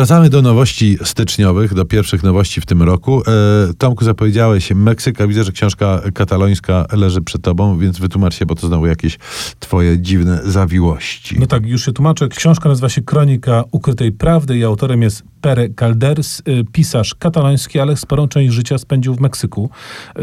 Wracamy do nowości styczniowych, do pierwszych nowości w tym roku. E, Tomku, zapowiedziałeś Meksyka. Widzę, że książka katalońska leży przed tobą, więc wytłumacz się, bo to znowu jakieś twoje dziwne zawiłości. No tak, już się tłumaczę. Książka nazywa się Kronika Ukrytej Prawdy i autorem jest Pere Calders, y, pisarz kataloński, ale sporą część życia spędził w Meksyku.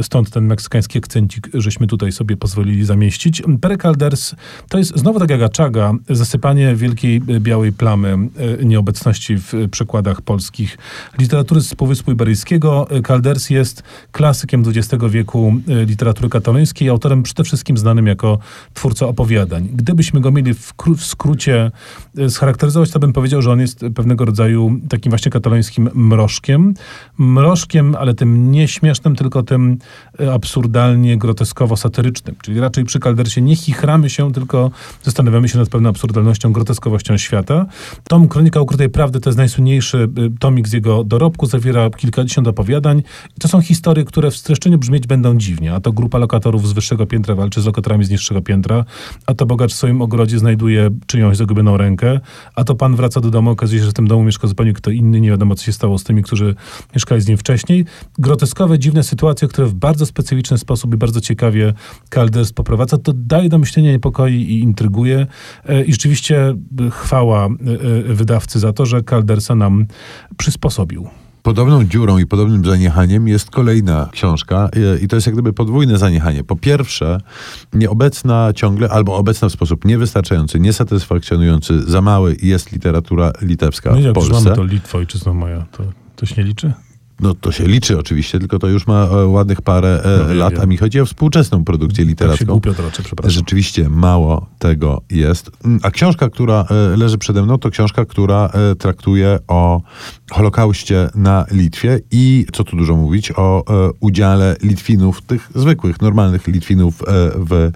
Stąd ten meksykański akcencik, żeśmy tutaj sobie pozwolili zamieścić. Pere Calders to jest znowu tak jak Aczaga, zasypanie wielkiej y, białej plamy y, nieobecności w przekładach polskich literatury z Półwyspu Iberyjskiego. Calders jest klasykiem XX wieku literatury katalońskiej, autorem przede wszystkim znanym jako twórca opowiadań. Gdybyśmy go mieli w, w skrócie scharakteryzować, to bym powiedział, że on jest pewnego rodzaju taki takim właśnie katalońskim mrożkiem. Mrożkiem, ale tym nie śmiesznym, tylko tym e, absurdalnie, groteskowo-satyrycznym. Czyli raczej przy Kaldersie nie chichramy się, tylko zastanawiamy się nad pewną absurdalnością, groteskowością świata. Tom Kronika Ukrytej Prawdy to jest najsłynniejszy e, tomik z jego dorobku, zawiera kilkadziesiąt opowiadań to są historie, które w streszczeniu brzmieć będą dziwnie. A to grupa lokatorów z wyższego piętra walczy z lokatorami z niższego piętra, a to bogacz w swoim ogrodzie znajduje czyjąś zagubioną rękę, a to pan wraca do domu, okazuje się, że w tym domu mieszka zupełnie kto inny, nie wiadomo co się stało z tymi, którzy mieszkali z nim wcześniej. Groteskowe, dziwne sytuacje, które w bardzo specyficzny sposób i bardzo ciekawie Calders poprowadza, to daje do myślenia, niepokoi i intryguje. E, I rzeczywiście chwała e, e, wydawcy za to, że Caldersa nam przysposobił. Podobną dziurą i podobnym zaniechaniem jest kolejna książka i to jest jak gdyby podwójne zaniechanie. Po pierwsze, nieobecna ciągle, albo obecna w sposób niewystarczający, niesatysfakcjonujący, za mały jest literatura litewska no w Polsce. mamy to Litwo, ojczyzna moja, to, to się nie liczy? No to się liczy oczywiście, tylko to już ma e, ładnych parę e, no, lat, a mi chodzi o współczesną produkcję literacką. Tak głupio troczy, przepraszam. Rzeczywiście mało tego jest. Mm, a książka, która e, leży przede mną, to książka, która traktuje o Holokauście na Litwie i, co tu dużo mówić, o udziale Litwinów, tych zwykłych, normalnych Litwinów w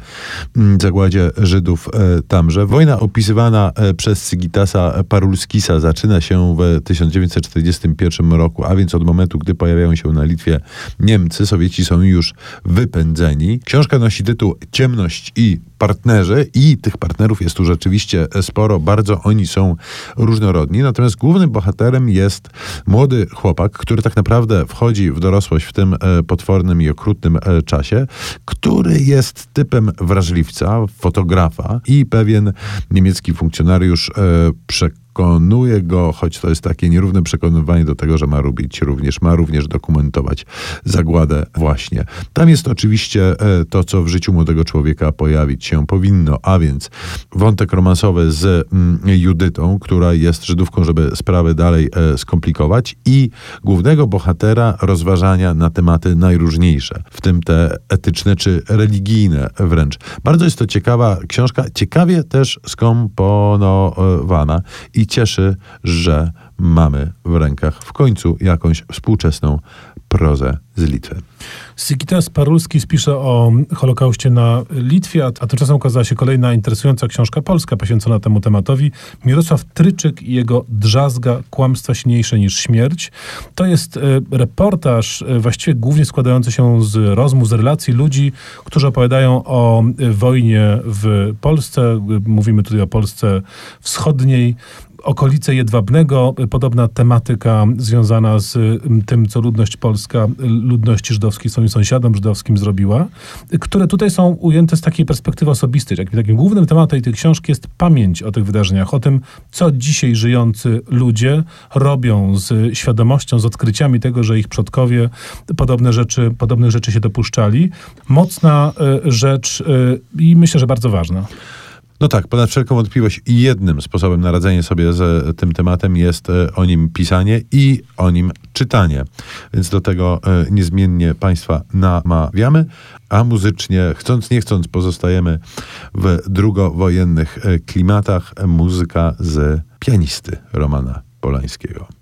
mm, zagładzie Żydów tamże. Wojna opisywana przez Sigitasa Parulskisa zaczyna się w 1941 roku, a więc od momentu, gdy pojawiają się na Litwie Niemcy, Sowieci są już wypędzeni. Książka nosi tytuł Ciemność i partnerzy i tych partnerów jest tu rzeczywiście sporo, bardzo oni są różnorodni, natomiast głównym bohaterem jest młody chłopak, który tak naprawdę wchodzi w dorosłość w tym e, potwornym i okrutnym e, czasie, który jest typem wrażliwca, fotografa i pewien niemiecki funkcjonariusz e, przekonał, przekonuje go, choć to jest takie nierówne przekonywanie do tego, że ma robić również, ma również dokumentować zagładę właśnie. Tam jest oczywiście e, to, co w życiu młodego człowieka pojawić się powinno, a więc wątek romansowy z mm, Judytą, która jest Żydówką, żeby sprawy dalej e, skomplikować i głównego bohatera rozważania na tematy najróżniejsze, w tym te etyczne czy religijne wręcz. Bardzo jest to ciekawa książka, ciekawie też skomponowana i i cieszy, że mamy w rękach w końcu jakąś współczesną prozę z Litwy. Sigitas Parulski spisze o Holokauście na Litwie, a tymczasem ukazała się kolejna interesująca książka polska poświęcona temu tematowi. Mirosław Tryczyk i jego Drzazga Kłamstwa silniejsze niż śmierć. To jest e, reportaż e, właściwie głównie składający się z rozmów, z relacji ludzi, którzy opowiadają o e, wojnie w Polsce. Mówimy tutaj o Polsce wschodniej, okolice Jedwabnego, podobna tematyka związana z tym, co ludność polska, ludności żydowskiej swoim sąsiadom żydowskim zrobiła, które tutaj są ujęte z takiej perspektywy osobistej. Takim, takim głównym tematem tej książki jest pamięć o tych wydarzeniach, o tym, co dzisiaj żyjący ludzie robią z świadomością, z odkryciami tego, że ich przodkowie podobne rzeczy, podobnych rzeczy się dopuszczali. Mocna y, rzecz y, i myślę, że bardzo ważna. No tak, ponad wszelką wątpliwość jednym sposobem na radzenie sobie z tym tematem jest e, o nim pisanie i o nim czytanie. Więc do tego e, niezmiennie Państwa namawiamy, a muzycznie, chcąc nie chcąc, pozostajemy w drugowojennych e, klimatach. Muzyka z pianisty Romana Polańskiego.